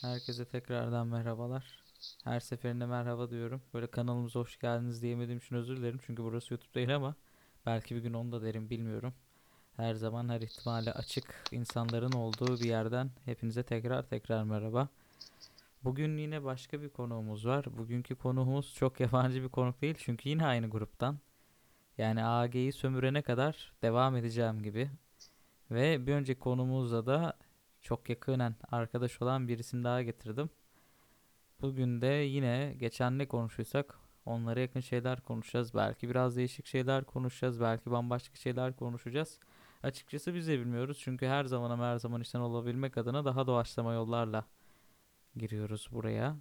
Herkese tekrardan merhabalar. Her seferinde merhaba diyorum. Böyle kanalımıza hoş geldiniz diyemediğim için özür dilerim. Çünkü burası YouTube değil ama belki bir gün onu da derim bilmiyorum. Her zaman her ihtimale açık insanların olduğu bir yerden hepinize tekrar tekrar merhaba. Bugün yine başka bir konuğumuz var. Bugünkü konuğumuz çok yabancı bir konuk değil çünkü yine aynı gruptan. Yani AG'yi sömürene kadar devam edeceğim gibi. Ve bir önceki konumuzda da çok yakınen arkadaş olan bir isim daha getirdim. Bugün de yine geçen ne konuşuysak onlara yakın şeyler konuşacağız. Belki biraz değişik şeyler konuşacağız. Belki bambaşka şeyler konuşacağız. Açıkçası biz de bilmiyoruz. Çünkü her zaman ama her zaman işten olabilmek adına daha doğaçlama yollarla giriyoruz buraya.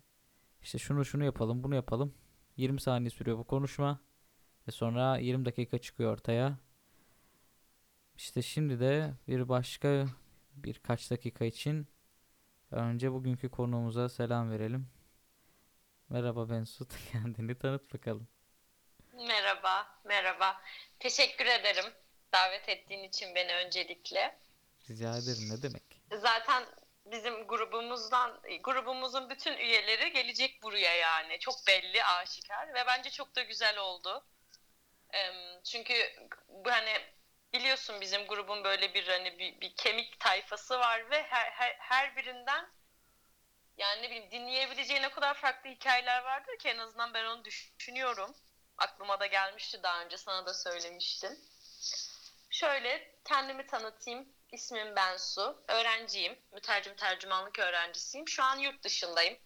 İşte şunu şunu yapalım, bunu yapalım. 20 saniye sürüyor bu konuşma. Ve sonra 20 dakika çıkıyor ortaya. İşte şimdi de bir başka birkaç dakika için önce bugünkü konuğumuza selam verelim. Merhaba Bensut, kendini tanıt bakalım. Merhaba, merhaba. Teşekkür ederim davet ettiğin için beni öncelikle. Rica ederim ne demek? Zaten bizim grubumuzdan, grubumuzun bütün üyeleri gelecek buraya yani. Çok belli, aşikar ve bence çok da güzel oldu. Çünkü bu hani biliyorsun bizim grubun böyle bir hani bir, bir kemik tayfası var ve her, her, her birinden yani ne bileyim dinleyebileceğin o kadar farklı hikayeler vardır ki en azından ben onu düşünüyorum. Aklıma da gelmişti daha önce sana da söylemiştim. Şöyle kendimi tanıtayım. İsmim Bensu. Öğrenciyim. Mütercim tercümanlık öğrencisiyim. Şu an yurt dışındayım.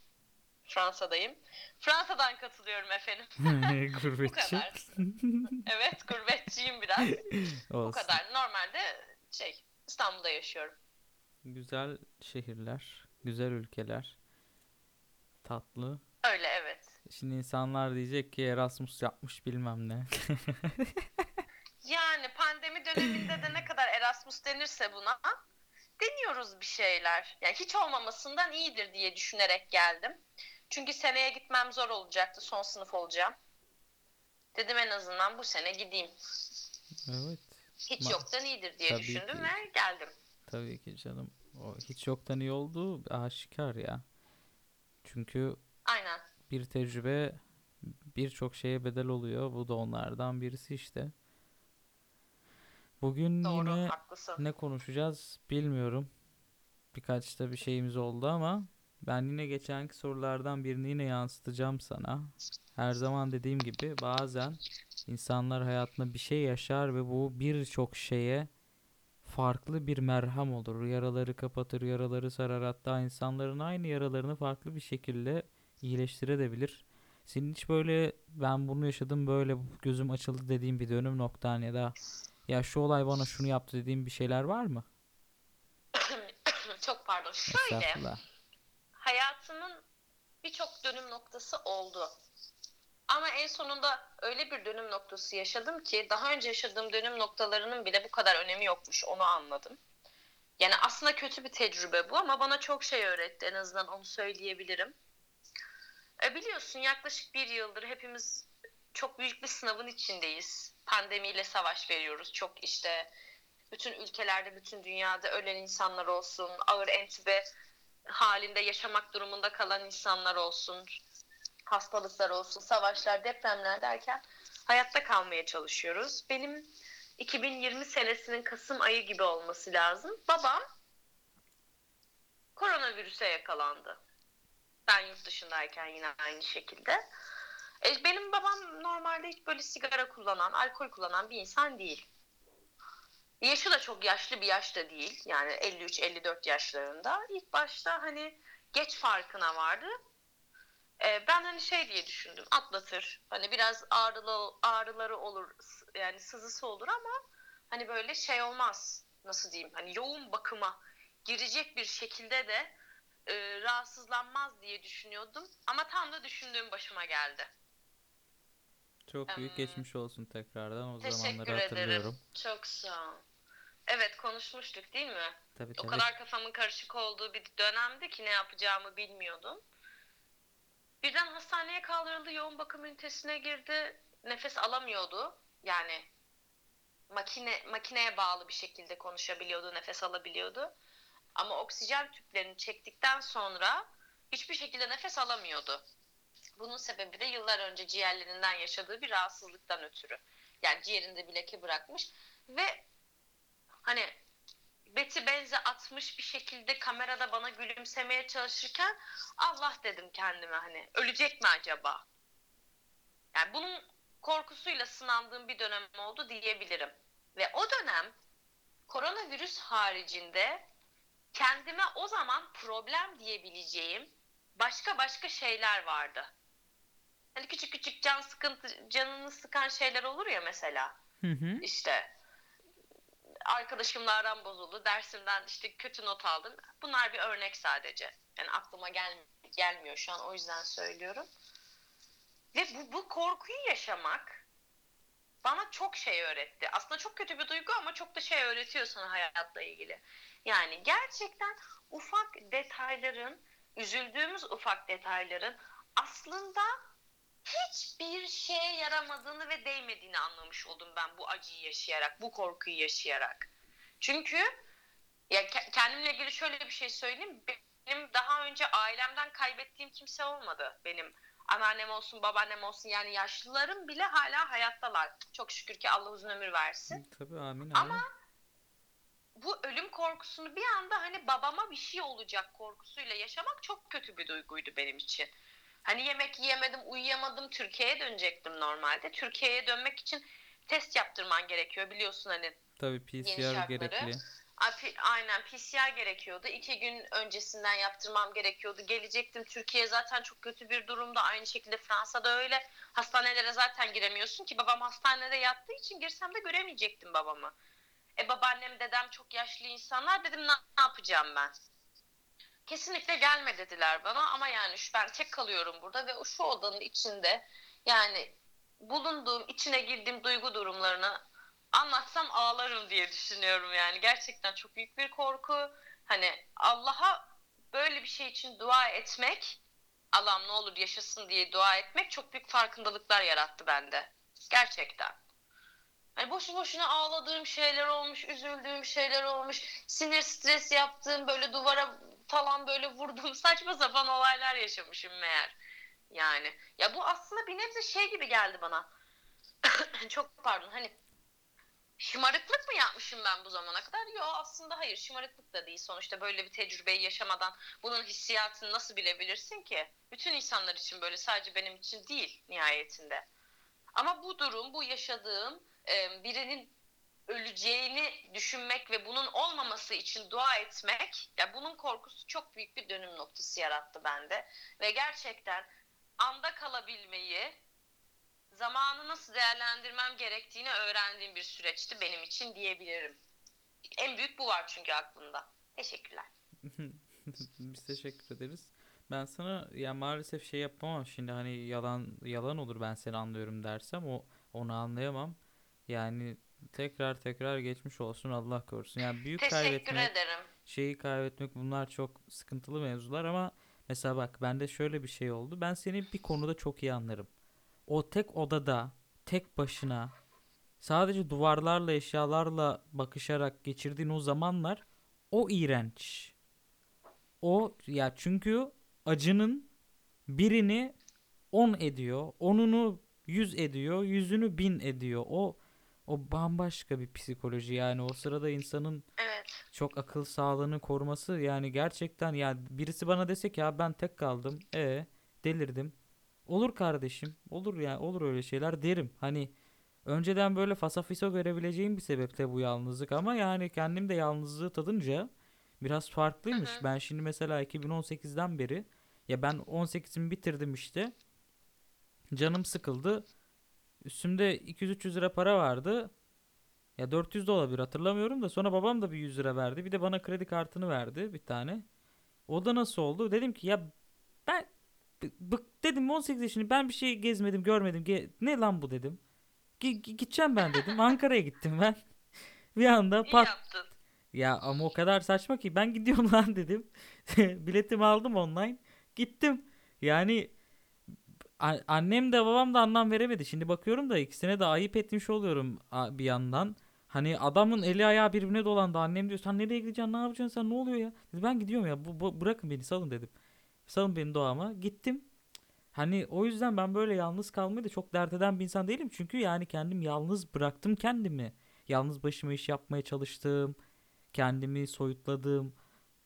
Fransa'dayım. Fransa'dan katılıyorum efendim. Bu Gurbetçi. kadar. Evet, gurbetçiyim biraz. Bu Olsun. kadar. Normalde şey, İstanbul'da yaşıyorum. Güzel şehirler, güzel ülkeler, tatlı. Öyle evet. Şimdi insanlar diyecek ki Erasmus yapmış bilmem ne. Yani pandemi döneminde de ne kadar Erasmus denirse buna deniyoruz bir şeyler. Yani hiç olmamasından iyidir diye düşünerek geldim. Çünkü seneye gitmem zor olacaktı. Son sınıf olacağım. Dedim en azından bu sene gideyim. Evet, Hiç Ma- yoktan iyidir diye Tabii düşündüm ki. ve geldim. tabii ki canım. O hiç yoktan iyi olduğu aşikar ya. Çünkü Aynen. bir tecrübe birçok şeye bedel oluyor. Bu da onlardan birisi işte. Bugün Doğru. yine Haklısın. ne konuşacağız bilmiyorum. Birkaç da bir şeyimiz oldu ama ben yine geçenki sorulardan birini yine yansıtacağım sana. Her zaman dediğim gibi bazen insanlar hayatında bir şey yaşar ve bu birçok şeye farklı bir merhem olur. Yaraları kapatır, yaraları sarar. Hatta insanların aynı yaralarını farklı bir şekilde iyileştirebilir. Senin hiç böyle ben bunu yaşadım böyle gözüm açıldı dediğin bir dönüm noktan ya da ya şu olay bana şunu yaptı dediğin bir şeyler var mı? Çok pardon. Şöyle. Estağfurullah. Hayatımın birçok dönüm noktası oldu. Ama en sonunda öyle bir dönüm noktası yaşadım ki daha önce yaşadığım dönüm noktalarının bile bu kadar önemi yokmuş onu anladım. Yani aslında kötü bir tecrübe bu ama bana çok şey öğretti en azından onu söyleyebilirim. E biliyorsun yaklaşık bir yıldır hepimiz çok büyük bir sınavın içindeyiz. Pandemiyle savaş veriyoruz. Çok işte bütün ülkelerde, bütün dünyada ölen insanlar olsun, ağır entübe halinde yaşamak durumunda kalan insanlar olsun, hastalıklar olsun, savaşlar, depremler derken hayatta kalmaya çalışıyoruz. Benim 2020 senesinin Kasım ayı gibi olması lazım. Babam koronavirüse yakalandı. Ben yurt dışındayken yine aynı şekilde. E, benim babam normalde hiç böyle sigara kullanan, alkol kullanan bir insan değil. Yaşı da çok yaşlı bir yaşta değil. Yani 53-54 yaşlarında. İlk başta hani geç farkına vardı. Ee, ben hani şey diye düşündüm. Atlatır. Hani biraz ağrılı, ağrıları olur. Yani sızısı olur ama hani böyle şey olmaz. Nasıl diyeyim? Hani yoğun bakıma girecek bir şekilde de e, rahatsızlanmaz diye düşünüyordum. Ama tam da düşündüğüm başıma geldi. Çok büyük geçmiş olsun tekrardan. O Teşekkür zamanları ederim. hatırlıyorum. Çok sağ ol. Evet konuşmuştuk değil mi? Tabii O tabii. kadar kafamın karışık olduğu bir dönemdi ki ne yapacağımı bilmiyordum. Birden hastaneye kaldırıldı, yoğun bakım ünitesine girdi. Nefes alamıyordu. Yani makine makineye bağlı bir şekilde konuşabiliyordu, nefes alabiliyordu. Ama oksijen tüplerini çektikten sonra hiçbir şekilde nefes alamıyordu. Bunun sebebi de yıllar önce ciğerlerinden yaşadığı bir rahatsızlıktan ötürü. Yani ciğerinde bir leke bırakmış ve hani beti benze atmış bir şekilde kamerada bana gülümsemeye çalışırken Allah dedim kendime hani ölecek mi acaba? Yani bunun korkusuyla sınandığım bir dönem oldu diyebilirim. Ve o dönem koronavirüs haricinde kendime o zaman problem diyebileceğim başka başka şeyler vardı. Hani küçük küçük can sıkıntı, canını sıkan şeyler olur ya mesela. Hı hı. İşte arkadaşımla aram bozuldu. Dersimden işte kötü not aldım. Bunlar bir örnek sadece. Yani aklıma gel gelmiyor şu an o yüzden söylüyorum. Ve bu, bu korkuyu yaşamak bana çok şey öğretti. Aslında çok kötü bir duygu ama çok da şey öğretiyor sana hayatla ilgili. Yani gerçekten ufak detayların, üzüldüğümüz ufak detayların aslında hiçbir şeye yaramadığını ve değmediğini anlamış oldum ben bu acıyı yaşayarak, bu korkuyu yaşayarak. Çünkü ya ke- kendimle ilgili şöyle bir şey söyleyeyim. Benim daha önce ailemden kaybettiğim kimse olmadı. Benim anneannem olsun, babaannem olsun yani yaşlılarım bile hala hayattalar. Çok şükür ki Allah uzun ömür versin. Tabii amin Ama amin. bu ölüm korkusunu bir anda hani babama bir şey olacak korkusuyla yaşamak çok kötü bir duyguydu benim için. Hani yemek yiyemedim, uyuyamadım. Türkiye'ye dönecektim normalde. Türkiye'ye dönmek için test yaptırman gerekiyor biliyorsun hani. Tabii PCR gerekli. Aynen PCR gerekiyordu. İki gün öncesinden yaptırmam gerekiyordu. Gelecektim Türkiye zaten çok kötü bir durumda. Aynı şekilde Fransa'da öyle. Hastanelere zaten giremiyorsun ki babam hastanede yattığı için girsem de göremeyecektim babamı. E babaannem dedem çok yaşlı insanlar dedim ne, ne yapacağım ben? Kesinlikle gelme dediler bana ama yani şu ben tek kalıyorum burada ve şu odanın içinde yani bulunduğum içine girdiğim duygu durumlarını anlatsam ağlarım diye düşünüyorum yani. Gerçekten çok büyük bir korku. Hani Allah'a böyle bir şey için dua etmek, Allah'ım ne olur yaşasın diye dua etmek çok büyük farkındalıklar yarattı bende. Gerçekten. Hani boşu boşuna ağladığım şeyler olmuş, üzüldüğüm şeyler olmuş, sinir stres yaptığım, böyle duvara falan böyle vurduğum saçma sapan olaylar yaşamışım meğer. Yani ya bu aslında bir nebze şey gibi geldi bana. Çok pardon hani şımarıklık mı yapmışım ben bu zamana kadar? Yok aslında hayır şımarıklık da değil. Sonuçta böyle bir tecrübeyi yaşamadan bunun hissiyatını nasıl bilebilirsin ki? Bütün insanlar için böyle sadece benim için değil nihayetinde. Ama bu durum, bu yaşadığım birinin öleceğini düşünmek ve bunun olmaması için dua etmek, ya bunun korkusu çok büyük bir dönüm noktası yarattı bende ve gerçekten anda kalabilmeyi, zamanı nasıl değerlendirmem gerektiğini öğrendiğim bir süreçti benim için diyebilirim. En büyük bu var çünkü aklımda. Teşekkürler. Biz teşekkür ederiz. Ben sana ya maalesef şey yapamam şimdi hani yalan yalan olur ben seni anlıyorum dersem o onu anlayamam. Yani tekrar tekrar geçmiş olsun Allah korusun. Yani büyük Teşekkür kaybetmek, ederim. şeyi kaybetmek bunlar çok sıkıntılı mevzular ama mesela bak bende şöyle bir şey oldu. Ben seni bir konuda çok iyi anlarım. O tek odada tek başına sadece duvarlarla eşyalarla bakışarak geçirdiğin o zamanlar o iğrenç. O ya çünkü acının birini 10 ediyor, onunu 100 ediyor, yüzünü 1000 ediyor. O o bambaşka bir psikoloji yani o sırada insanın Evet. çok akıl sağlığını koruması yani gerçekten ya birisi bana dese ki ya ben tek kaldım e delirdim. Olur kardeşim olur ya olur öyle şeyler derim. Hani önceden böyle fasafiso görebileceğim bir sebeple bu yalnızlık ama yani kendim de yalnızlığı tadınca biraz farklıymış. Hı hı. Ben şimdi mesela 2018'den beri ya ben 18'imi bitirdim işte. Canım sıkıldı. Üstümde 200-300 lira para vardı. Ya 400 de olabilir hatırlamıyorum da sonra babam da bir 100 lira verdi. Bir de bana kredi kartını verdi bir tane. O da nasıl oldu? Dedim ki ya ben bık dedim 18 yaşında ben bir şey gezmedim görmedim. Ge- ne lan bu dedim. Gi- gideceğim ben dedim. Ankara'ya gittim ben. Bir anda pat ya ama o kadar saçma ki ben gidiyorum lan dedim. Biletimi aldım online. Gittim. Yani annem de babam da anlam veremedi. Şimdi bakıyorum da ikisine de ayıp etmiş oluyorum bir yandan. Hani adamın eli ayağı birbirine dolandı. Annem diyor sen nereye gideceksin ne yapacaksın sen ne oluyor ya? Dedi, ben gidiyorum ya bu, bu- bırakın beni salın dedim. Salın beni doğama. Gittim. Hani o yüzden ben böyle yalnız kalmayı da çok dert eden bir insan değilim. Çünkü yani kendim yalnız bıraktım kendimi. Yalnız başıma iş yapmaya çalıştım. Kendimi soyutladım.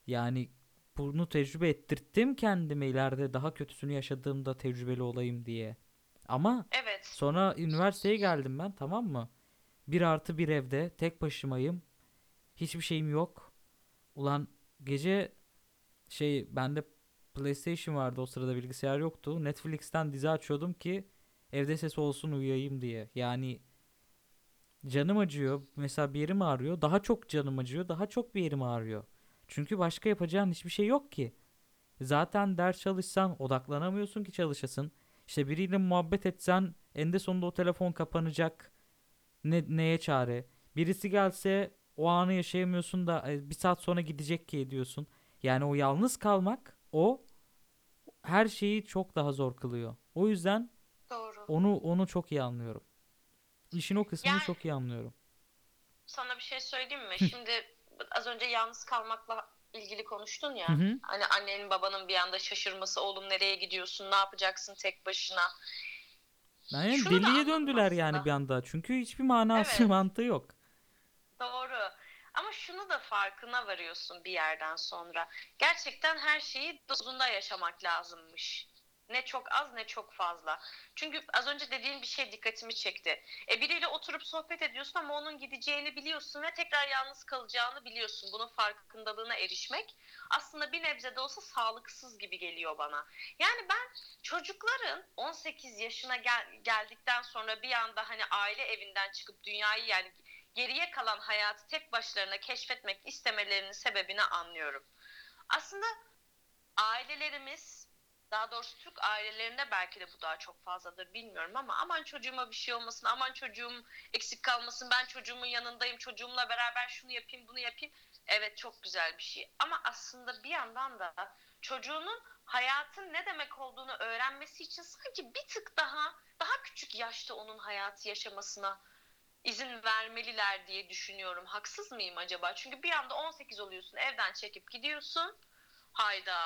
Yani bunu tecrübe ettirttim kendime ileride daha kötüsünü yaşadığımda tecrübeli olayım diye. Ama Evet. sonra üniversiteye geldim ben tamam mı? Bir artı bir evde tek başımayım. Hiçbir şeyim yok. Ulan gece şey bende PlayStation vardı o sırada bilgisayar yoktu. Netflix'ten dizi açıyordum ki evde ses olsun uyuyayım diye. Yani canım acıyor. Mesela bir yerim ağrıyor. Daha çok canım acıyor. Daha çok bir yerim ağrıyor. Çünkü başka yapacağın hiçbir şey yok ki. Zaten ders çalışsan odaklanamıyorsun ki çalışasın. İşte biriyle muhabbet etsen eninde sonunda o telefon kapanacak. Ne, neye çare? Birisi gelse o anı yaşayamıyorsun da bir saat sonra gidecek ki diyorsun. Yani o yalnız kalmak o her şeyi çok daha zor kılıyor. O yüzden Doğru. onu onu çok iyi anlıyorum. İşin o kısmını Yani çok iyi anlıyorum. sana bir şey söyleyeyim mi? Şimdi az önce yalnız kalmakla ilgili konuştun Hı ya. hı. Hani annenin babanın bir anda şaşırması, oğlum nereye gidiyorsun, ne yapacaksın tek başına. Yani Şunu deliye döndüler yani aslında. bir anda. Çünkü hiçbir manası Evet. mantığı yok. Doğru. Ama şunu da farkına varıyorsun bir yerden sonra. Gerçekten her şeyi dozunda yaşamak lazımmış. Ne çok az ne çok fazla. Çünkü az önce dediğin bir şey dikkatimi çekti. E biriyle oturup sohbet ediyorsun ama onun gideceğini biliyorsun ve tekrar yalnız kalacağını biliyorsun. Bunun farkındalığına erişmek aslında bir nebze de olsa sağlıksız gibi geliyor bana. Yani ben çocukların 18 yaşına gel- geldikten sonra bir anda hani aile evinden çıkıp dünyayı yani geriye kalan hayatı tek başlarına keşfetmek istemelerinin sebebini anlıyorum. Aslında ailelerimiz daha doğrusu Türk ailelerinde belki de bu daha çok fazladır bilmiyorum ama aman çocuğuma bir şey olmasın, aman çocuğum eksik kalmasın, ben çocuğumun yanındayım, çocuğumla beraber şunu yapayım, bunu yapayım. Evet çok güzel bir şey ama aslında bir yandan da çocuğunun hayatın ne demek olduğunu öğrenmesi için sanki bir tık daha daha küçük yaşta onun hayatı yaşamasına izin vermeliler diye düşünüyorum. Haksız mıyım acaba? Çünkü bir anda 18 oluyorsun, evden çekip gidiyorsun. Hayda,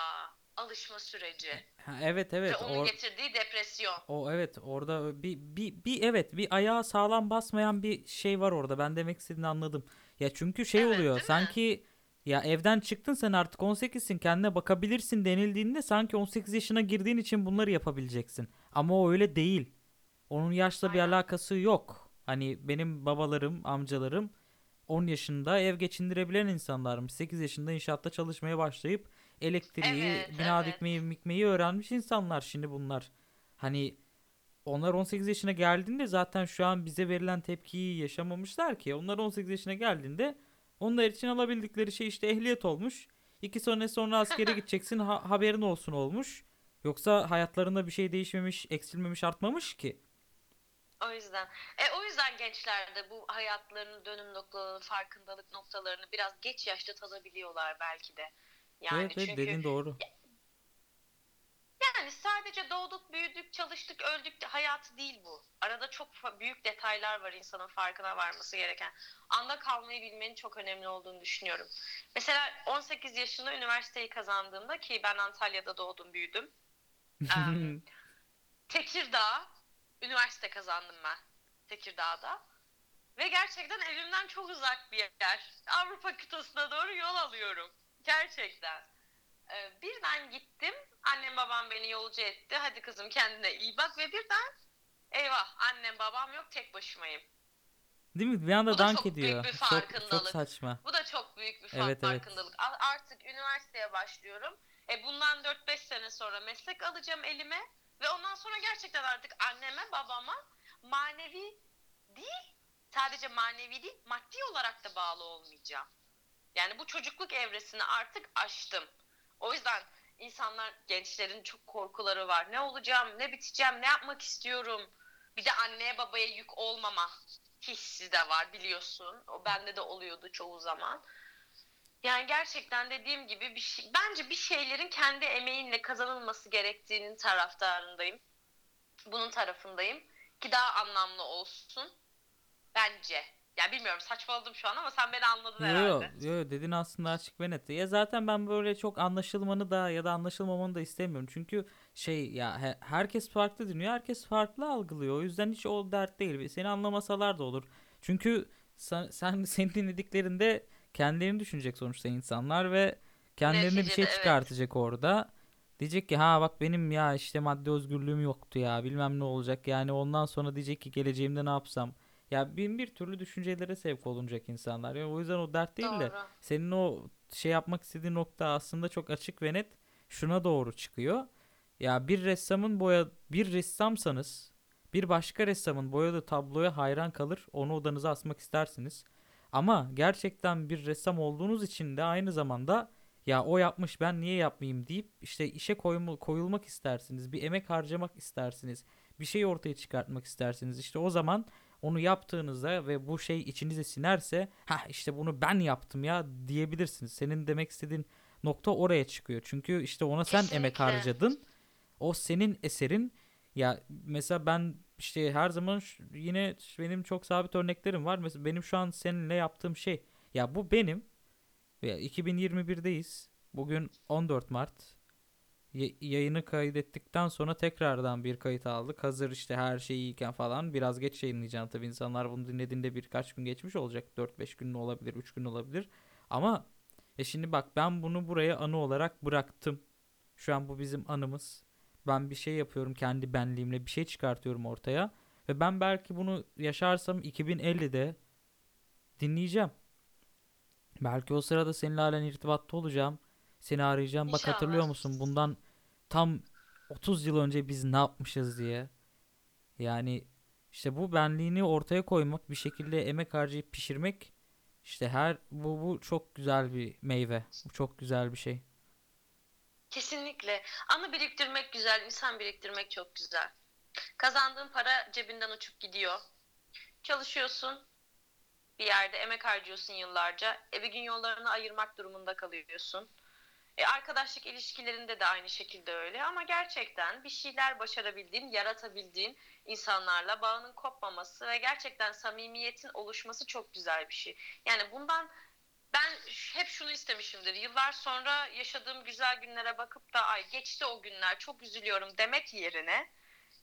alışma süreci Ha, evet ve evet. onun Or- getirdiği depresyon. o evet orada bir, bir bir evet bir ayağı sağlam basmayan bir şey var orada. Ben demek istediğini anladım. Ya çünkü şey Evet, oluyor. değil mi? Sanki ya evden çıktın sen artık 18'sin kendine bakabilirsin denildiğinde sanki 18 yaşına girdiğin için bunları yapabileceksin. Ama o öyle değil. Onun yaşla bir Aynen. alakası yok. Hani benim babalarım, amcalarım 10 yaşında ev geçindirebilen insanlarmış. 8 yaşında inşaatta çalışmaya başlayıp elektriği, Evet, bina evet. dikmeyi, mikmeyi öğrenmiş insanlar şimdi bunlar. Hani onlar 18 yaşına geldiğinde zaten şu an bize verilen tepkiyi yaşamamışlar ki. Onlar 18 yaşına geldiğinde onlar için alabildikleri şey işte ehliyet olmuş. İki sene sonra askere gideceksin ha- haberin olsun olmuş. Yoksa hayatlarında bir şey değişmemiş, eksilmemiş, artmamış ki. O yüzden. E, o yüzden gençler de bu hayatlarının dönüm noktalarını, farkındalık noktalarını biraz geç yaşta tadabiliyorlar belki de. Yani Evet evet çünkü dediğin doğru. Yani sadece doğduk, büyüdük, çalıştık, öldük de hayatı değil bu. Arada çok büyük detaylar var insanın farkına varması gereken. Anda kalmayı bilmenin çok önemli olduğunu düşünüyorum. Mesela 18 yaşında üniversiteyi kazandığımda ki ben Antalya'da doğdum, büyüdüm. Tekirdağ, üniversite kazandım ben Tekirdağ'da. Ve gerçekten evimden çok uzak bir yer. Avrupa kıtasına doğru yol alıyorum. Gerçekten. Ee, birden gittim. Annem babam beni yolcu etti. Hadi kızım kendine iyi bak ve birden eyvah annem babam yok tek başımayım. Değil mi? Bir anda Bu da dank çok büyük ediyor. bir Çok çok farkındalık. saçma. Bu da çok büyük bir Evet, evet. farkındalık. A- Artık üniversiteye başlıyorum. E bundan 4-5 sene sonra meslek alacağım elime ve ondan sonra gerçekten artık anneme, babama manevi değil, sadece manevi değil, maddi olarak da bağlı olmayacağım. Yani bu çocukluk evresini artık aştım. O yüzden insanlar, gençlerin çok korkuları var. Ne olacağım, ne biteceğim, ne yapmak istiyorum. Bir de anneye babaya yük olmama hissi de var biliyorsun. O bende de oluyordu çoğu zaman. Yani gerçekten dediğim gibi bir şey, bence bir şeylerin kendi emeğinle kazanılması gerektiğinin taraftarındayım. Bunun tarafındayım ki daha anlamlı olsun. Bence. Ya bilmiyorum saçmaladım şu an ama sen beni anladın Yo herhalde. yo yo, dediğin aslında açık ve net. Ya zaten ben böyle çok anlaşılmanı da ya da anlaşılmamanı da istemiyorum. Çünkü şey ya he- herkes farklı dinliyor, herkes farklı algılıyor. O yüzden hiç o dert değil. Seni anlamasalar da olur. Çünkü sen, sen senin dinlediklerinde kendilerini düşünecek sonuçta insanlar ve kendilerine bir şey Neticede evet. çıkartacak orada. Diyecek ki ha bak benim ya işte madde özgürlüğüm yoktu ya bilmem ne olacak yani ondan sonra diyecek ki geleceğimde ne yapsam. Ya bin bir türlü düşüncelere sevk olunacak insanlar. Yani o yüzden o dert değil de Doğru. senin o şey yapmak istediğin nokta aslında çok açık ve net şuna doğru çıkıyor. Ya bir ressamın boya bir ressamsanız bir başka ressamın boyadığı tabloya hayran kalır, onu odanıza asmak istersiniz. Ama gerçekten bir ressam olduğunuz için de aynı zamanda ya o yapmış ben niye yapmayayım deyip işte işe koyulmak istersiniz. Bir emek harcamak istersiniz. Bir şey ortaya çıkartmak istersiniz. İşte o zaman onu yaptığınızda ve bu şey içinize sinerse ha işte bunu ben yaptım ya diyebilirsiniz. Senin demek istediğin nokta oraya çıkıyor. Çünkü işte ona sen emek Kesinlikle. harcadın. O senin eserin. Ya mesela ben işte her zaman yine benim çok sabit örneklerim var. Mesela benim şu an seninle yaptığım şey. Ya bu benim. Ya 2021'deyiz. Bugün 14 Mart. Yayını kaydettikten sonra tekrardan bir kayıt aldık. Hazır işte her şey iyiyken falan. Biraz geç yayınlayacağım tabii. insanlar bunu dinlediğinde birkaç gün geçmiş olacak. 4-5 gün olabilir, 3 gün olabilir. Ama e şimdi bak ben bunu buraya anı olarak bıraktım. Şu an bu bizim anımız. Ben bir şey yapıyorum kendi benliğimle. Bir şey çıkartıyorum ortaya. Ve ben belki bunu yaşarsam 2050'de dinleyeceğim. Belki o sırada seninle halen irtibatta olacağım. Seni arayacağım. Bak hatırlıyor musun? Bundan tam 30 yıl önce biz ne yapmışız diye. Yani işte bu benliğini ortaya koymak, bir şekilde emek harcayıp pişirmek işte her bu bu çok güzel bir meyve. Bu çok güzel bir şey. Kesinlikle. Anı biriktirmek güzel, insan biriktirmek çok güzel. Kazandığın para cebinden uçup gidiyor. Çalışıyorsun, bir yerde emek harcıyorsun yıllarca. E bir gün yollarını ayırmak durumunda kalıyorsun. E arkadaşlık ilişkilerinde de aynı şekilde öyle ama gerçekten bir şeyler başarabildiğin, yaratabildiğin insanlarla bağının kopmaması ve gerçekten samimiyetin oluşması çok güzel bir şey. Yani bundan ben hep şunu istemişimdir. Yıllar sonra yaşadığım güzel günlere bakıp da ay geçti o günler çok üzülüyorum demek yerine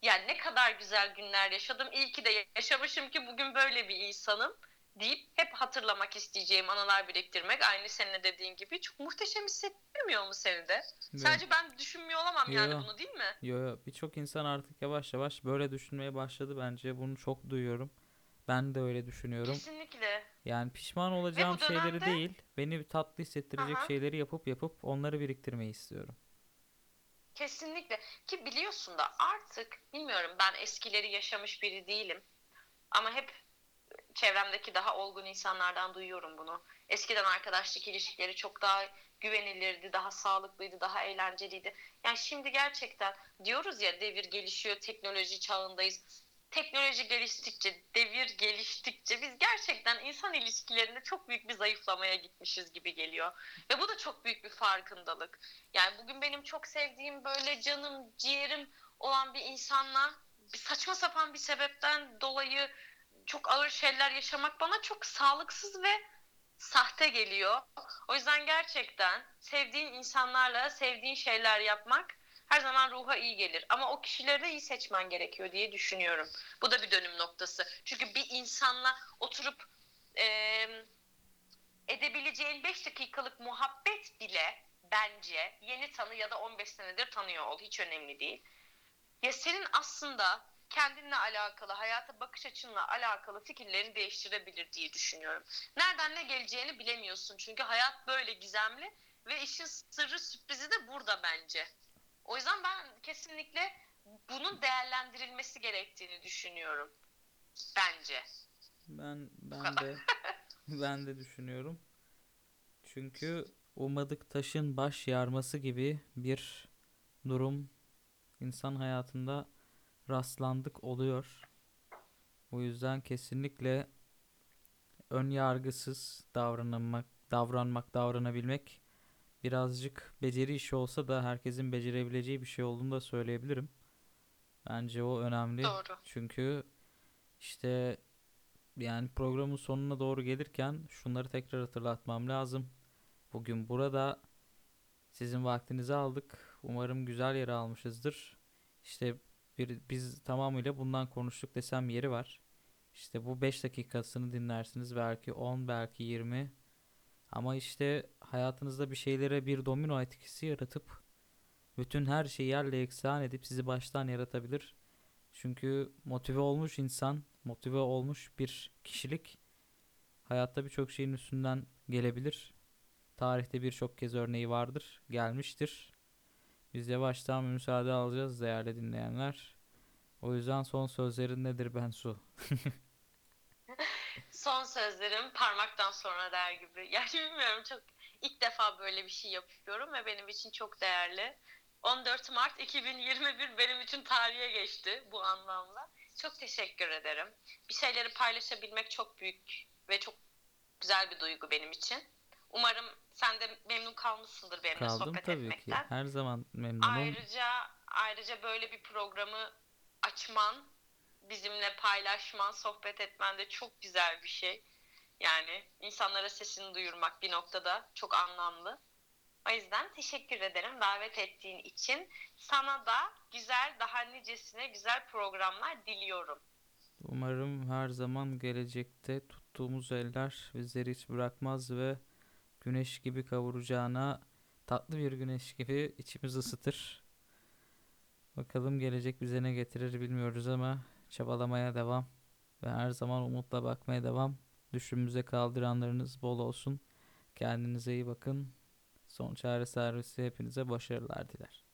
yani ne kadar güzel günler yaşadım. İyi ki de yaşamışım ki bugün böyle bir insanım deyip hep hatırlamak isteyeceğim anılar biriktirmek. Aynı senin de dediğin gibi çok muhteşem hissettirmiyor mu seni de? Ve- Sadece ben düşünmüyor olamam yani Yo. bunu değil mi? Yo yo birçok insan artık yavaş yavaş böyle düşünmeye başladı bence. Bunu çok duyuyorum. Ben de öyle düşünüyorum. Kesinlikle. Yani pişman olacağım şeyleri dönemde- değil, beni tatlı hissettirecek Aha. şeyleri yapıp yapıp onları biriktirmeyi istiyorum. Kesinlikle. Ki biliyorsun da artık bilmiyorum ben eskileri yaşamış biri değilim. Ama hep çevremdeki daha olgun insanlardan duyuyorum bunu. Eskiden arkadaşlık ilişkileri çok daha güvenilirdi, daha sağlıklıydı, daha eğlenceliydi. Yani şimdi gerçekten diyoruz ya devir gelişiyor, teknoloji çağındayız. Teknoloji geliştikçe, devir geliştikçe biz gerçekten insan ilişkilerinde çok büyük bir zayıflamaya gitmişiz gibi geliyor. Ve bu da çok büyük bir farkındalık. Yani bugün benim çok sevdiğim böyle canım, ciğerim olan bir insanla saçma sapan bir sebepten dolayı çok ağır şeyler yaşamak bana çok sağlıksız ve sahte geliyor. O yüzden gerçekten sevdiğin insanlarla sevdiğin şeyler yapmak her zaman ruha iyi gelir. Ama o kişileri de iyi seçmen gerekiyor diye düşünüyorum. Bu da bir dönüm noktası. Çünkü bir insanla oturup eee edebileceğin 5 dakikalık muhabbet bile bence yeni tanı ya da 15 senedir tanıyor ol. Hiç önemli değil. Ya senin aslında kendinle alakalı, hayata bakış açınla alakalı fikirlerini değiştirebilir diye düşünüyorum. Nereden ne geleceğini bilemiyorsun. Çünkü hayat böyle gizemli ve işin sırrı sürprizi de burada bence. O yüzden ben kesinlikle bunun değerlendirilmesi gerektiğini düşünüyorum. Bence. Ben ben de ben de düşünüyorum. Çünkü ummadık taşın baş yarması gibi bir durum insan hayatında rastlandık oluyor. O yüzden kesinlikle ön yargısız davranmak, davranmak, davranabilmek birazcık beceri işi olsa da herkesin becerebileceği bir şey olduğunu da söyleyebilirim. Bence o önemli. Doğru. Çünkü işte yani programın sonuna doğru gelirken şunları tekrar hatırlatmam lazım. Bugün burada sizin vaktinizi aldık. Umarım güzel yere almışızdır. İşte bir, biz tamamıyla bundan konuştuk desem yeri var. İşte bu 5 dakikasını dinlersiniz. Belki 10, belki 20. Ama işte hayatınızda bir şeylere bir domino etkisi yaratıp bütün her şeyi yerle eksan edip sizi baştan yaratabilir. Çünkü motive olmuş insan, motive olmuş bir kişilik hayatta birçok şeyin üstünden gelebilir. Tarihte birçok kez örneği vardır, gelmiştir. Biz yavaştan müsaade alacağız değerli dinleyenler. O yüzden son sözlerin nedir Bensu? Son sözlerim parmaktan sonra der gibi. Yani bilmiyorum çok ilk defa böyle bir şey yapıyorum ve benim için çok değerli. 14 Mart 2021 benim için tarihe geçti bu anlamda. Çok teşekkür ederim. Bir şeyleri paylaşabilmek çok büyük ve çok güzel bir duygu benim için. Umarım sen de memnun kalmışsındır benimle Kaldım sohbet tabii ki. etmekten. Her zaman memnunum. Ayrıca ayrıca böyle bir programı açman, bizimle paylaşman, sohbet etmen de çok güzel bir şey. Yani insanlara sesini duyurmak bir noktada çok anlamlı. O yüzden teşekkür ederim davet ettiğin için. Sana da güzel, daha nicesine güzel programlar diliyorum. Umarım her zaman gelecekte tuttuğumuz eller bizleri hiç bırakmaz ve güneş gibi kavuracağına tatlı bir güneş gibi içimizi ısıtır. Bakalım gelecek bize ne getirir bilmiyoruz ama çabalamaya devam ve her zaman umutla bakmaya devam. Düşümüze kaldıranlarınız bol olsun. Kendinize iyi bakın. Son çare servisi hepinize başarılar diler.